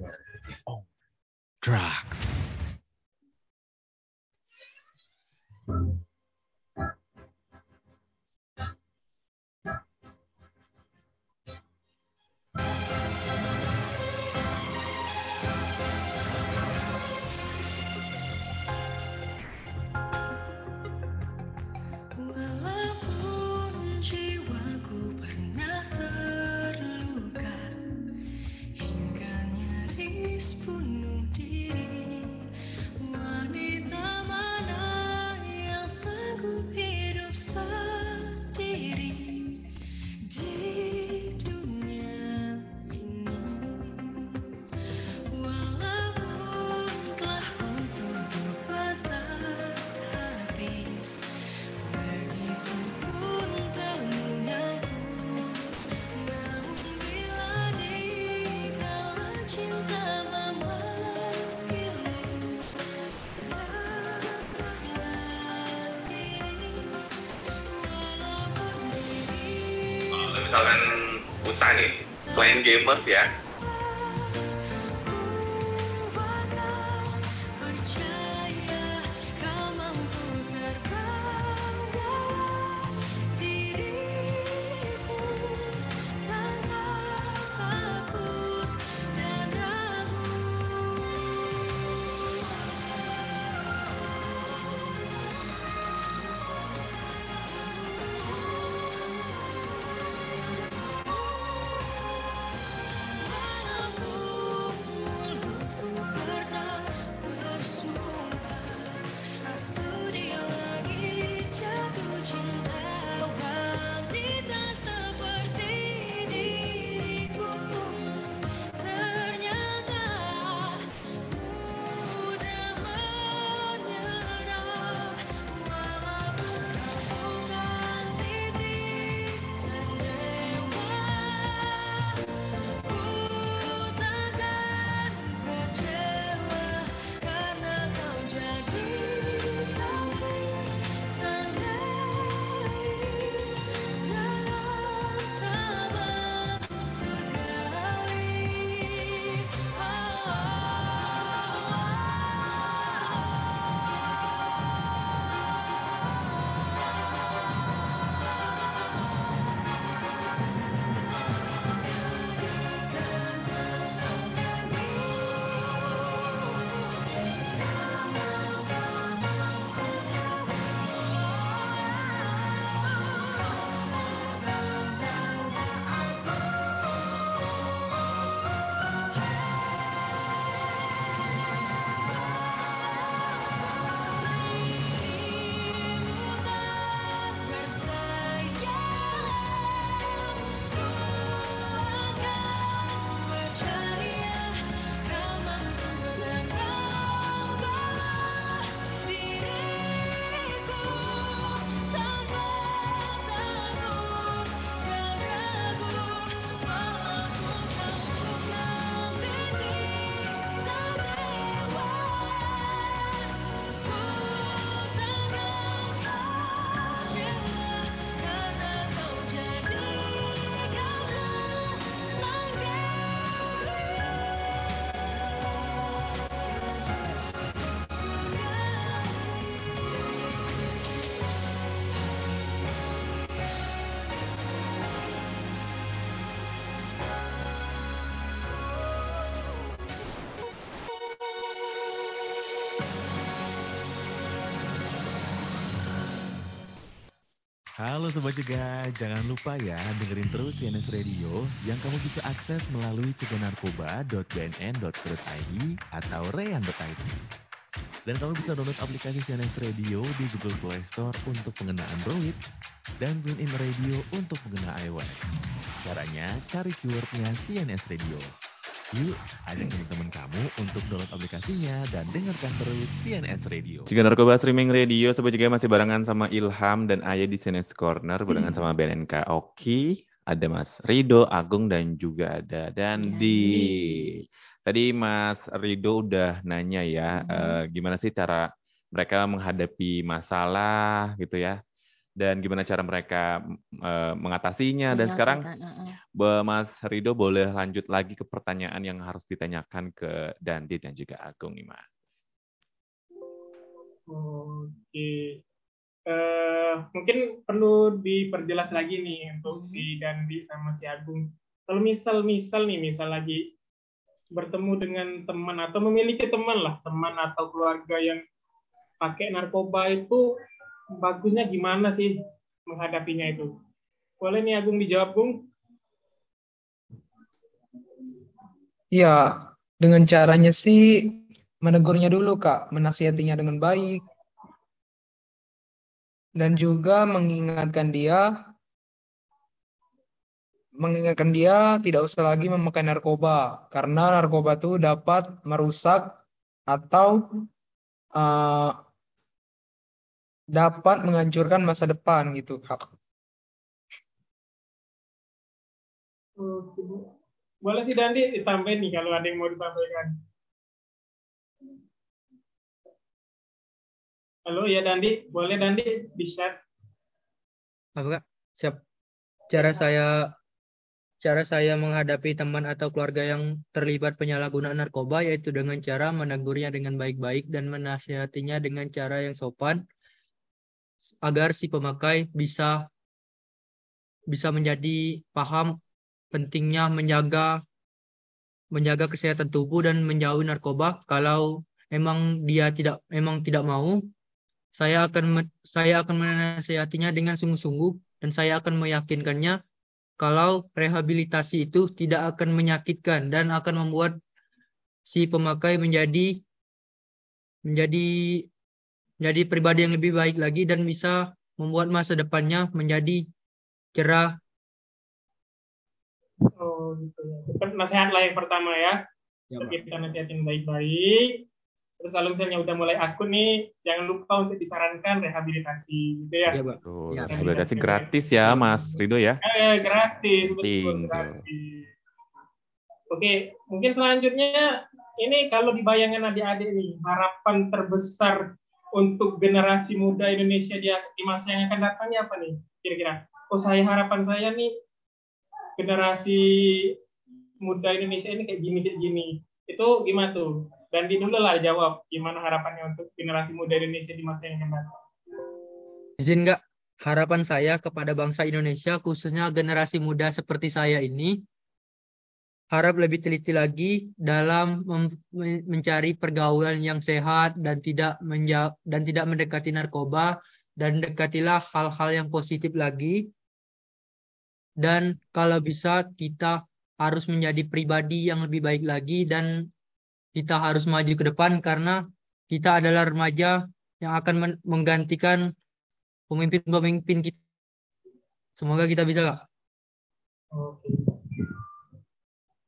on drugs. Selain gamers ya, percaya Halo Sobat Cegah, jangan lupa ya dengerin terus CNS Radio yang kamu bisa akses melalui ceganarkoba.bnn.co.id atau rean.id. Dan kamu bisa download aplikasi CNS Radio di Google Play Store untuk pengguna Android dan TuneIn Radio untuk pengguna iOS. Caranya cari keywordnya CNS Radio. Yuk, ajak teman-teman kamu untuk download aplikasinya dan dengarkan terus CNS Radio. Juga Narkoba Streaming Radio, Sobat juga masih barengan sama Ilham dan Ayah di Sines Corner, barengan sama BNNK Oki, ada Mas Rido, Agung, dan juga ada Dandi. Tadi Mas Rido udah nanya ya, eh, gimana sih cara mereka menghadapi masalah gitu ya, dan gimana cara mereka eh, mengatasinya. Dan sekarang Mas Rido boleh lanjut lagi ke pertanyaan yang harus ditanyakan ke Dandi dan juga Agung nih Mas. Oke. Eh, mungkin perlu diperjelas lagi nih untuk si Dandi sama si Agung. Kalau misal misal nih misal lagi bertemu dengan teman atau memiliki teman lah, teman atau keluarga yang pakai narkoba itu bagusnya gimana sih menghadapinya itu? Boleh nih Agung dijawab, Bung? Ya, dengan caranya sih menegurnya dulu, Kak, menasihatinya dengan baik, dan juga mengingatkan dia, mengingatkan dia tidak usah lagi memakai narkoba, karena narkoba itu dapat merusak atau eh, dapat menghancurkan masa depan gitu, Kak. Boleh sih Dandi ditambahin nih kalau ada yang mau disampaikan. Halo ya Dandi, boleh Dandi di share? Apa Kak? Siap. Cara saya cara saya menghadapi teman atau keluarga yang terlibat penyalahgunaan narkoba yaitu dengan cara menegurnya dengan baik-baik dan menasihatinya dengan cara yang sopan agar si pemakai bisa bisa menjadi paham pentingnya menjaga menjaga kesehatan tubuh dan menjauhi narkoba. Kalau emang dia tidak emang tidak mau, saya akan saya akan menasihatinya dengan sungguh-sungguh dan saya akan meyakinkannya kalau rehabilitasi itu tidak akan menyakitkan dan akan membuat si pemakai menjadi menjadi menjadi pribadi yang lebih baik lagi dan bisa membuat masa depannya menjadi cerah Oh gitu ya. Itu nasihat lah yang pertama ya. Ya, Untuk kita nasihatin baik-baik. Terus kalau misalnya udah mulai akut nih, jangan lupa untuk disarankan rehabilitasi gitu ya. Iya, Pak. Tuh, Ya. rehabilitasi gratis ya Mas Rido ya. Eh, gratis, betul, gratis. Oke, mungkin selanjutnya ini kalau di bayangan adik-adik nih, harapan terbesar untuk generasi muda Indonesia di, di masa yang akan datang apa nih? Kira-kira. Oh, saya harapan saya nih generasi muda Indonesia ini kayak gini kayak gini. Itu gimana tuh? Dan di dulu lah jawab gimana harapannya untuk generasi muda Indonesia di masa yang akan datang. Izin nggak? Harapan saya kepada bangsa Indonesia, khususnya generasi muda seperti saya ini, harap lebih teliti lagi dalam mencari pergaulan yang sehat dan tidak dan tidak mendekati narkoba dan dekatilah hal-hal yang positif lagi. Dan kalau bisa kita harus menjadi pribadi yang lebih baik lagi dan kita harus maju ke depan karena kita adalah remaja yang akan men- menggantikan pemimpin-pemimpin kita. Semoga kita bisa, Kak. Oke.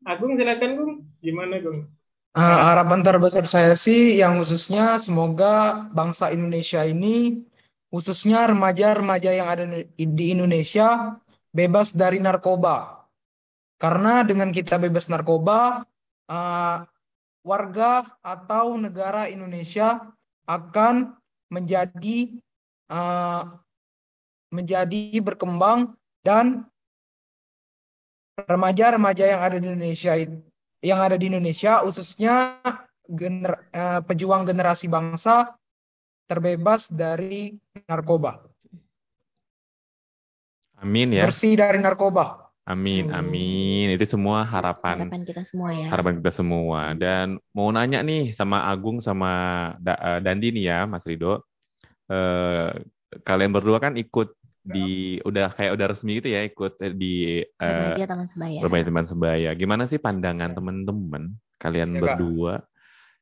Agung silakan Gung. Gimana Gung? Eh, harapan terbesar saya sih yang khususnya semoga bangsa Indonesia ini khususnya remaja-remaja yang ada di Indonesia bebas dari narkoba. Karena dengan kita bebas narkoba, eh, warga atau negara Indonesia akan menjadi eh, menjadi berkembang dan remaja-remaja yang ada di Indonesia yang ada di Indonesia khususnya gener- eh, pejuang generasi bangsa terbebas dari narkoba, Amin ya. bersih dari narkoba. Amin, amin. Itu semua harapan Harapan kita semua ya. harapan kita semua. Dan mau nanya nih sama Agung sama eh, Dandi nih ya, Mas Rido. Eh, kalian berdua kan ikut di udah kayak udah resmi gitu ya ikut eh, di eh, Remaja Taman Sebaya. Remaja Teman Sebaya. Gimana sih pandangan teman-teman kalian Ya, Kak. berdua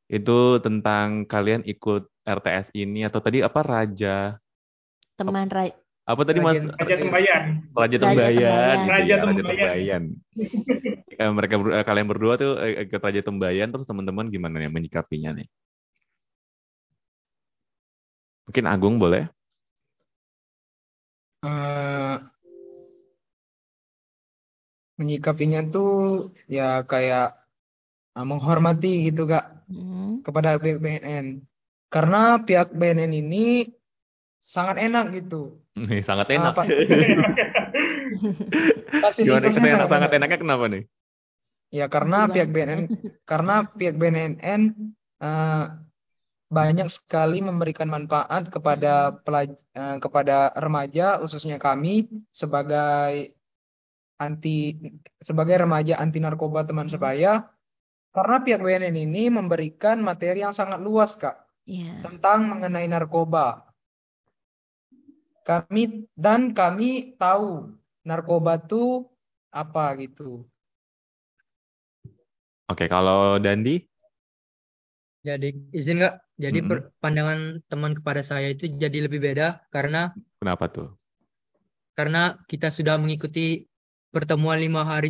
itu tentang kalian ikut RTS ini atau tadi apa Raja Teman Ra- apa tadi Mas Raja- Raja Tembayan. Raja Raja Tembayan, Tembayan. gitu Raja ya, Raja Tembayan. Tembayan. Eh, mereka ber- kalian berdua tuh ikut Raja Tembayan terus teman-teman gimana nih menyikapinya nih? Mungkin Agung boleh? Eh, menyikapinya tuh ya kayak eh, menghormati gitu kak Hmm. kepada pihak BNN karena pihak BNN ini sangat enak gitu Sangat enak. Pak- Gimana kita enak sangat sangat enak. enaknya kenapa nih? Ya karena pihak BNN karena pihak BNN eh, banyak sekali memberikan manfaat kepada pelaj- eh, kepada remaja khususnya kami sebagai anti sebagai remaja anti narkoba teman sebaya karena pihak BNN ini memberikan materi yang sangat luas Kak Iya. tentang mengenai narkoba. Kami dan kami tahu narkoba itu apa gitu. Oke, kalau Dandi? Jadi izin nggak? Jadi Mm-mm. per- pandangan teman kepada saya itu jadi lebih beda karena Kenapa tuh? karena kita sudah mengikuti pertemuan lima hari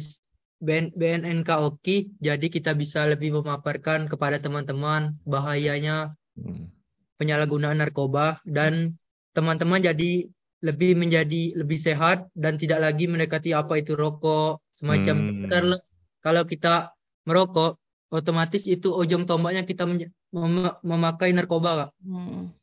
BN, BNNK Oki, jadi kita bisa lebih memaparkan kepada teman-teman bahayanya Hmm. penyalahgunaan narkoba dan teman-teman jadi lebih menjadi lebih sehat dan tidak lagi mendekati apa itu rokok semacam Hmm. kalau kita merokok otomatis itu ujung tombaknya kita mem- memakai narkoba Kak. Hmm.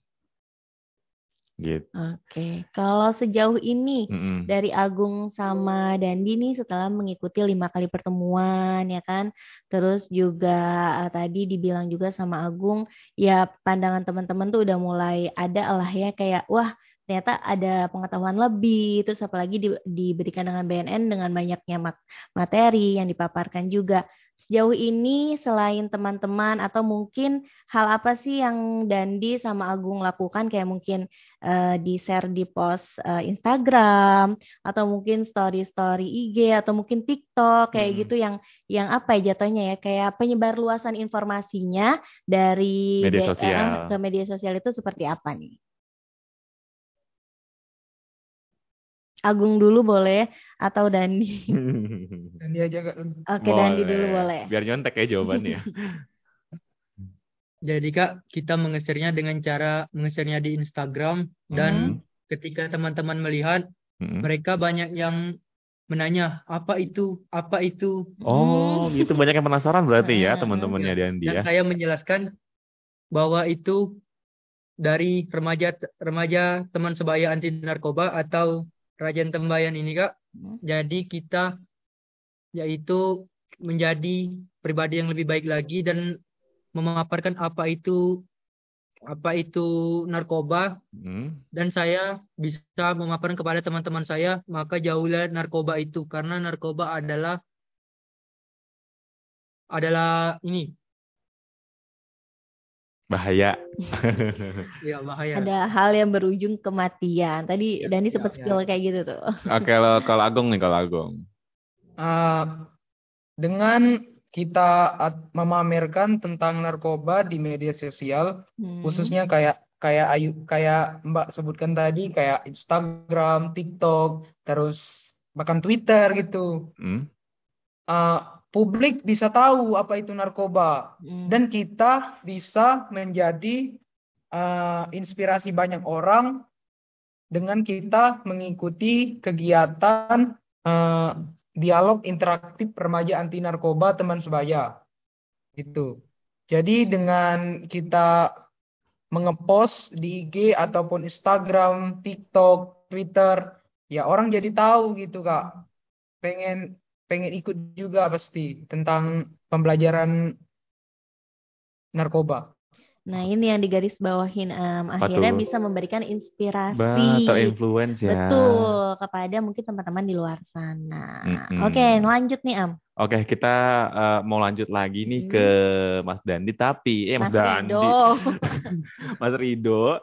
Gitu. Oke, kalau sejauh ini Mm-mm. dari Agung sama Dandi nih setelah mengikuti lima kali pertemuan ya kan, terus juga eh, tadi dibilang juga sama Agung ya pandangan teman-teman tuh udah mulai ada lah ya kayak wah ternyata ada pengetahuan lebih, terus apalagi di- diberikan dengan BNN dengan banyaknya mat- materi yang dipaparkan juga. Sejauh ini selain teman-teman atau mungkin hal apa sih yang Dandi sama Agung lakukan kayak mungkin eh, di share di post eh, Instagram atau mungkin story-story IG atau mungkin TikTok kayak Hmm. gitu yang yang apa ya jatuhnya ya kayak penyebar luasan informasinya dari Media eh, sosial. ke media sosial itu seperti apa nih? Agung dulu boleh atau Dandi? Dan dia jaga Oke, Dandi dulu boleh. Biar nyontek ya jawabannya. Jadi Kak, kita mengesernya dengan cara mengesernya di Instagram dan Hmm. ketika teman-teman melihat Mm-mm. mereka banyak yang menanya apa itu, apa itu. Oh, gitu banyak yang penasaran berarti ya Hmm. teman-temannya Dandi Dan ya. saya menjelaskan bahwa itu dari remaja remaja teman sebaya anti narkoba atau Rajan Tembayan ini Kak. Hmm. Jadi kita yaitu menjadi pribadi yang lebih baik lagi dan memaparkan apa itu apa itu narkoba Hmm. dan saya bisa memaparkan kepada teman-teman saya maka jauhilah narkoba itu karena narkoba adalah adalah ini Bahaya. ya bahaya. Ada hal yang berujung kematian. Tadi Dandi sempat ya. spill kayak gitu tuh. Oke, kalau kalau Agung nih kalau Agung. Eh, dengan kita memamerkan tentang narkoba di media sosial, Hmm. khususnya kayak kayak Ayu kayak Mbak sebutkan tadi kayak Instagram, TikTok, terus bahkan Twitter gitu. Hmm? Eh, publik bisa tahu apa itu narkoba Hmm. dan kita bisa menjadi eh, inspirasi banyak orang dengan kita mengikuti kegiatan eh, dialog interaktif remaja anti narkoba teman sebaya gitu. Jadi dengan kita mengepost di IG ataupun Instagram, TikTok, Twitter, ya orang jadi tahu gitu Kak. Pengen pengen ikut juga pasti tentang pembelajaran narkoba. Nah, ini yang digaris bawahin Apa akhirnya tuh? bisa memberikan inspirasi. Bah, terinfluence ya. Betul, kepada mungkin teman-teman di luar sana. Mm-mm. Oke, lanjut nih Am. Oke, kita eh, mau lanjut lagi nih ke Mas Dandi tapi eh Mas, Mas Dandi. Rido. Mas Rido.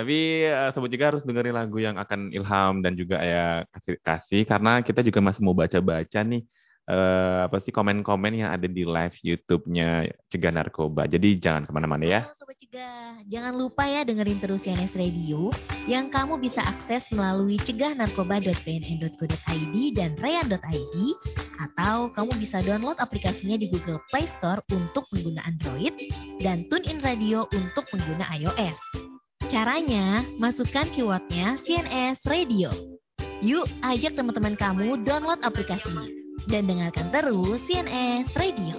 Tapi eh, sobat juga harus dengerin lagu yang akan Ilham dan juga ya kasih kasih karena kita juga masih mau baca-baca nih eh, apa sih komen-komen yang ada di live YouTube-nya Cegah Narkoba. Jadi jangan ke mana-mana ya. Sobat Cegah, jangan lupa ya dengerin terus CNS Radio yang kamu bisa akses melalui cegahnarkoba.bnn.go.id dan rayan.id atau kamu bisa download aplikasinya di Google Play Store untuk pengguna Android dan TuneIn Radio untuk pengguna iOS. Caranya, masukkan keywordnya CNS Radio. Yuk, ajak teman-teman kamu download aplikasinya dan dengarkan terus CNS Radio.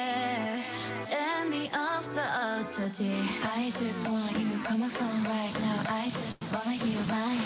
I just wanna hear you from my phone right now. I just wanna hear right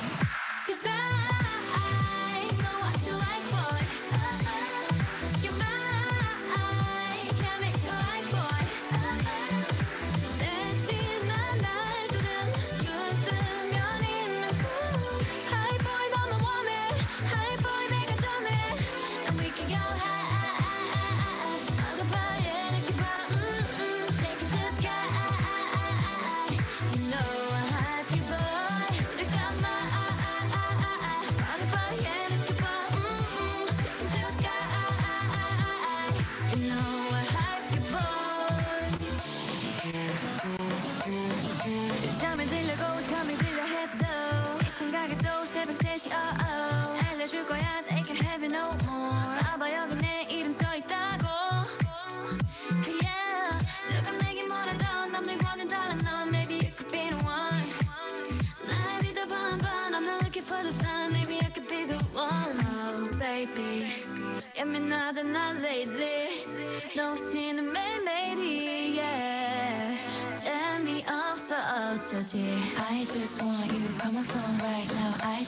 I just want you by my song right now. I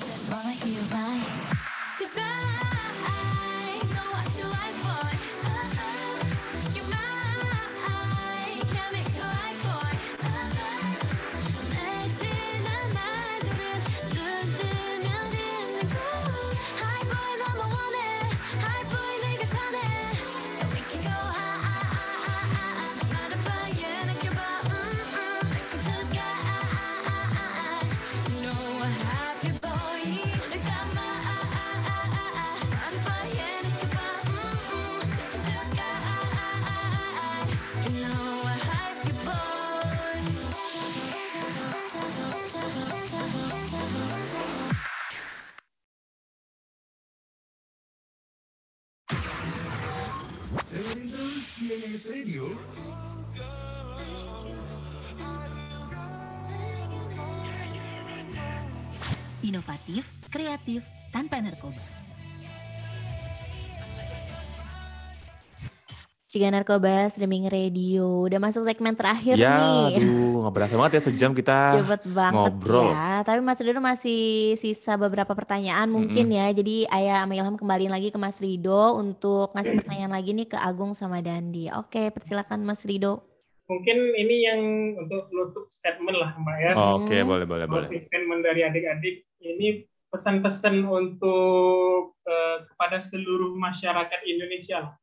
Ciga Narkoba Streaming Radio udah masuk segmen terakhir Ya, nih. aduh, nggak berasa banget ya sejam kita Cepet banget ngobrol. ya. Tapi Mas Rido masih sisa beberapa pertanyaan mungkin ya. Jadi Ayah sama Ilham kembaliin lagi ke Mas Rido untuk ngasih pertanyaan lagi nih ke Agung sama Dandi. Oke, persilakan Mas Rido. Mungkin ini yang untuk nutup statement lah Mbak ya. Oke, boleh, boleh, boleh. Closing statement dari adik-adik ini pesan-pesan untuk eh, kepada seluruh masyarakat Indonesia lah.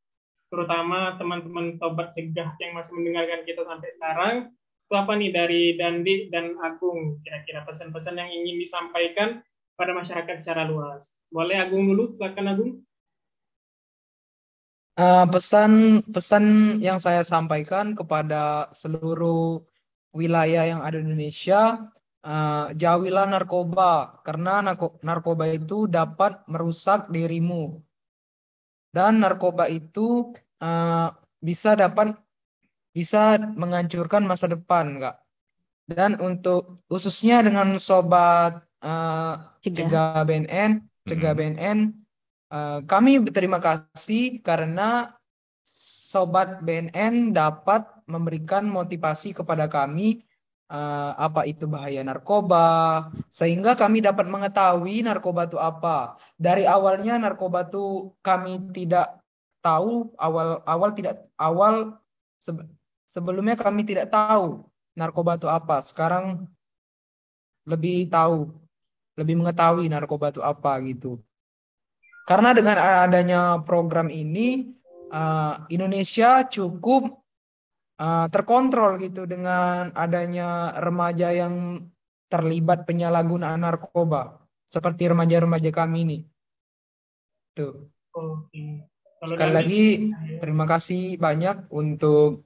Terutama teman-teman tobat cegah yang masih mendengarkan kita sampai sekarang apa nih dari Dandi dan Agung? Kira-kira pesan-pesan yang ingin disampaikan pada masyarakat secara luas. Boleh Agung dulu? Silakan Agung. Eh, pesan yang saya sampaikan kepada seluruh wilayah yang ada di Indonesia, eh, jauhilah narkoba karena narko- narkoba itu dapat merusak dirimu. Dan narkoba itu eh, bisa dapat bisa menghancurkan masa depan, Kak. Dan untuk khususnya dengan sobat eh, Cegah. BNN, Cegah Mm-mm. BNN, eh, kami berterima kasih karena sobat BNN dapat memberikan motivasi kepada kami eh, apa itu bahaya narkoba, sehingga kami dapat mengetahui narkoba itu apa. Dari awalnya narkoba itu kami tidak tahu awal awal tidak awal sebe- sebelumnya kami tidak tahu narkoba itu apa. Sekarang lebih tahu, lebih mengetahui narkoba itu apa gitu. Karena dengan adanya program ini eh, Indonesia cukup eh, terkontrol gitu dengan adanya remaja yang terlibat penyalahgunaan narkoba seperti remaja-remaja kami ini. Tuh. Sekali lagi terima kasih banyak untuk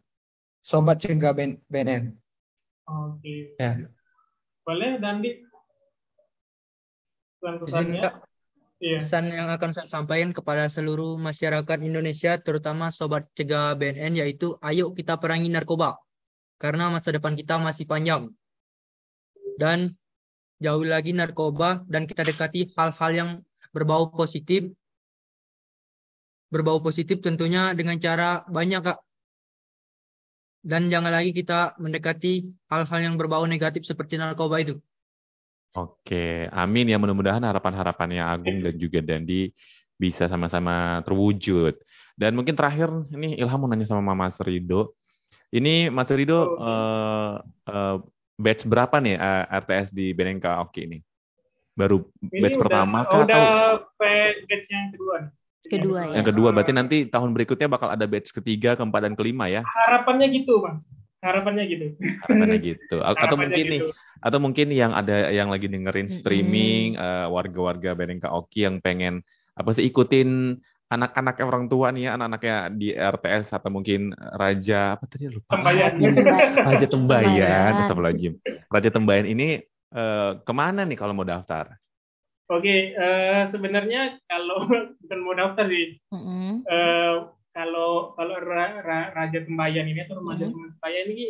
sobat cegah BN- BNN. Oke. Ya. Boleh Dandi? Pesan pesannya? Iya. Pesan yang akan saya sampaikan kepada seluruh masyarakat Indonesia, terutama sobat cegah BNN, yaitu ayo kita perangi narkoba. Karena masa depan kita masih panjang. Dan jauh lagi narkoba dan kita dekati hal-hal yang berbau positif. Berbau positif tentunya dengan cara banyak, Kak. Dan jangan lagi kita mendekati hal-hal yang berbau negatif seperti narkoba itu. Oke, amin ya mudah-mudahan harapan-harapannya Agung dan juga Dandi bisa sama-sama terwujud. Dan mungkin terakhir ini Ilham mau nanya sama Mas Rido. Ini Mas Rido eh, eh, batch berapa nih eh, RTS di BNNK Oki ini? Baru Ini batch udah, pertama kah udah atau batch yang kedua. Kedua ya. yang kedua? Berarti nanti tahun berikutnya bakal ada batch ketiga, keempat dan kelima ya? Harapannya gitu, Mas. Harapannya gitu. Harapannya gitu. A- Atau Harapannya mungkin nih, gitu. atau mungkin yang ada yang lagi dengerin streaming eh, warga-warga BNNK Oki yang pengen apa sih ikutin anak-anak orang tua nih ya, anak-anaknya di RTS atau mungkin Raja apa tadi lupa. Tembayan. Raja Tembayan. Raja Tembayan. Raja Tembayan ini eh, ke mana nih kalau mau daftar? Oke, eh, sebenarnya kalau bukan mau daftar sih, Mm-mm. eh, kalau kalau Ra- Ra- Raja Tembayan ini atau Remaja Mhm. Tembayan ini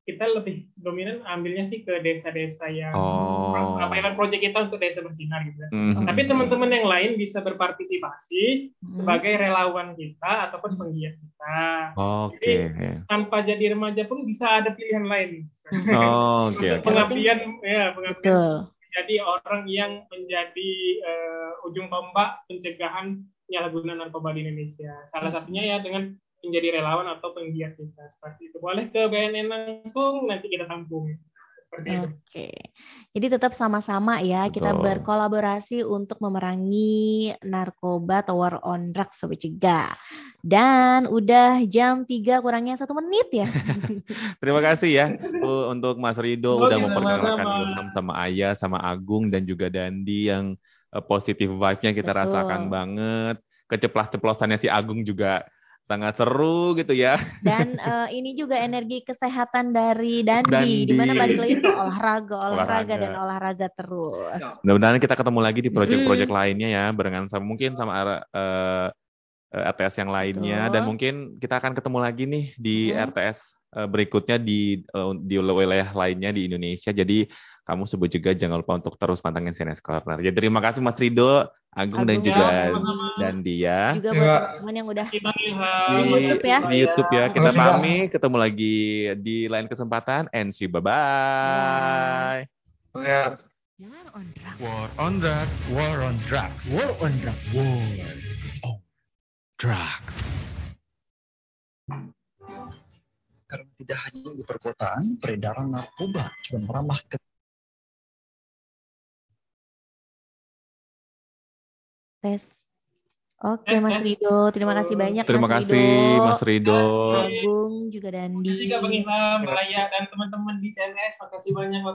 kita lebih dominan ambilnya sih ke desa-desa yang Oh. apa pilot project kita untuk desa bersinar gitu. ya. Mhm. Tapi teman-teman yang lain bisa berpartisipasi Mm-mm. sebagai relawan kita ataupun penggiat kita. Oke. Tanpa jadi remaja pun bisa ada pilihan lain. Oh, Oke, Untuk oke. pengabdian ya pengabdian Betul. Jadi orang yang menjadi eh, ujung tombak pencegahan penyalahgunaan narkoba di Indonesia. Salah satunya ya dengan menjadi relawan atau penggiat kita seperti itu. Boleh ke BNN langsung nanti kita tampung. Seperti itu. Oke. Jadi tetap sama-sama ya kita Betul. berkolaborasi untuk memerangi narkoba atau war on drugs sobat cegah. Dan udah jam 3 kurangnya satu menit ya. Terima kasih ya untuk Mas Rido udah Oke, memperkenalkan. Ilham sama Ayah sama Agung dan juga Dandi yang uh, positive vibe-nya kita Betul. rasakan banget. Keceplas-ceplosannya si Agung juga sangat seru gitu ya. Dan eh, ini juga energi kesehatan dari Dandi, Dandi. di mana balik lagi ke olahraga, olahraga Olahraga. dan olahraga terus. Mudah-mudahan kita ketemu lagi di project-project Mm. lainnya ya, barengan sama mungkin sama uh, uh, RTS yang lainnya Betul. dan mungkin kita akan ketemu lagi nih di Mm. RTS uh, berikutnya di uh, di wilayah lainnya di Indonesia. Jadi kamu sebut juga jangan lupa untuk terus pantengin CNS Corner. Jadi terima kasih Mas Rido, Agung, dan Agung juga ya, sama-sama. Dandi ya. Juga Ya. buat teman-teman yang udah Kita Di, Ilham. YouTube ya. di YouTube ya. Kita pamit, ketemu lagi di lain kesempatan. And see bye bye. Ya. War on drugs. War on drugs, war on drugs, war on drugs, war on drugs. Karena tidak hanya di perkotaan, peredaran narkoba juga merambah ke Tes. Oke Mas. Rido, terima kasih banyak Terima Mas kasih Rido. Mas Rido. Agung juga Dandi. Terima kasih juga Bang Ilham, Raya, dan teman-teman di CNS. Makasih banyak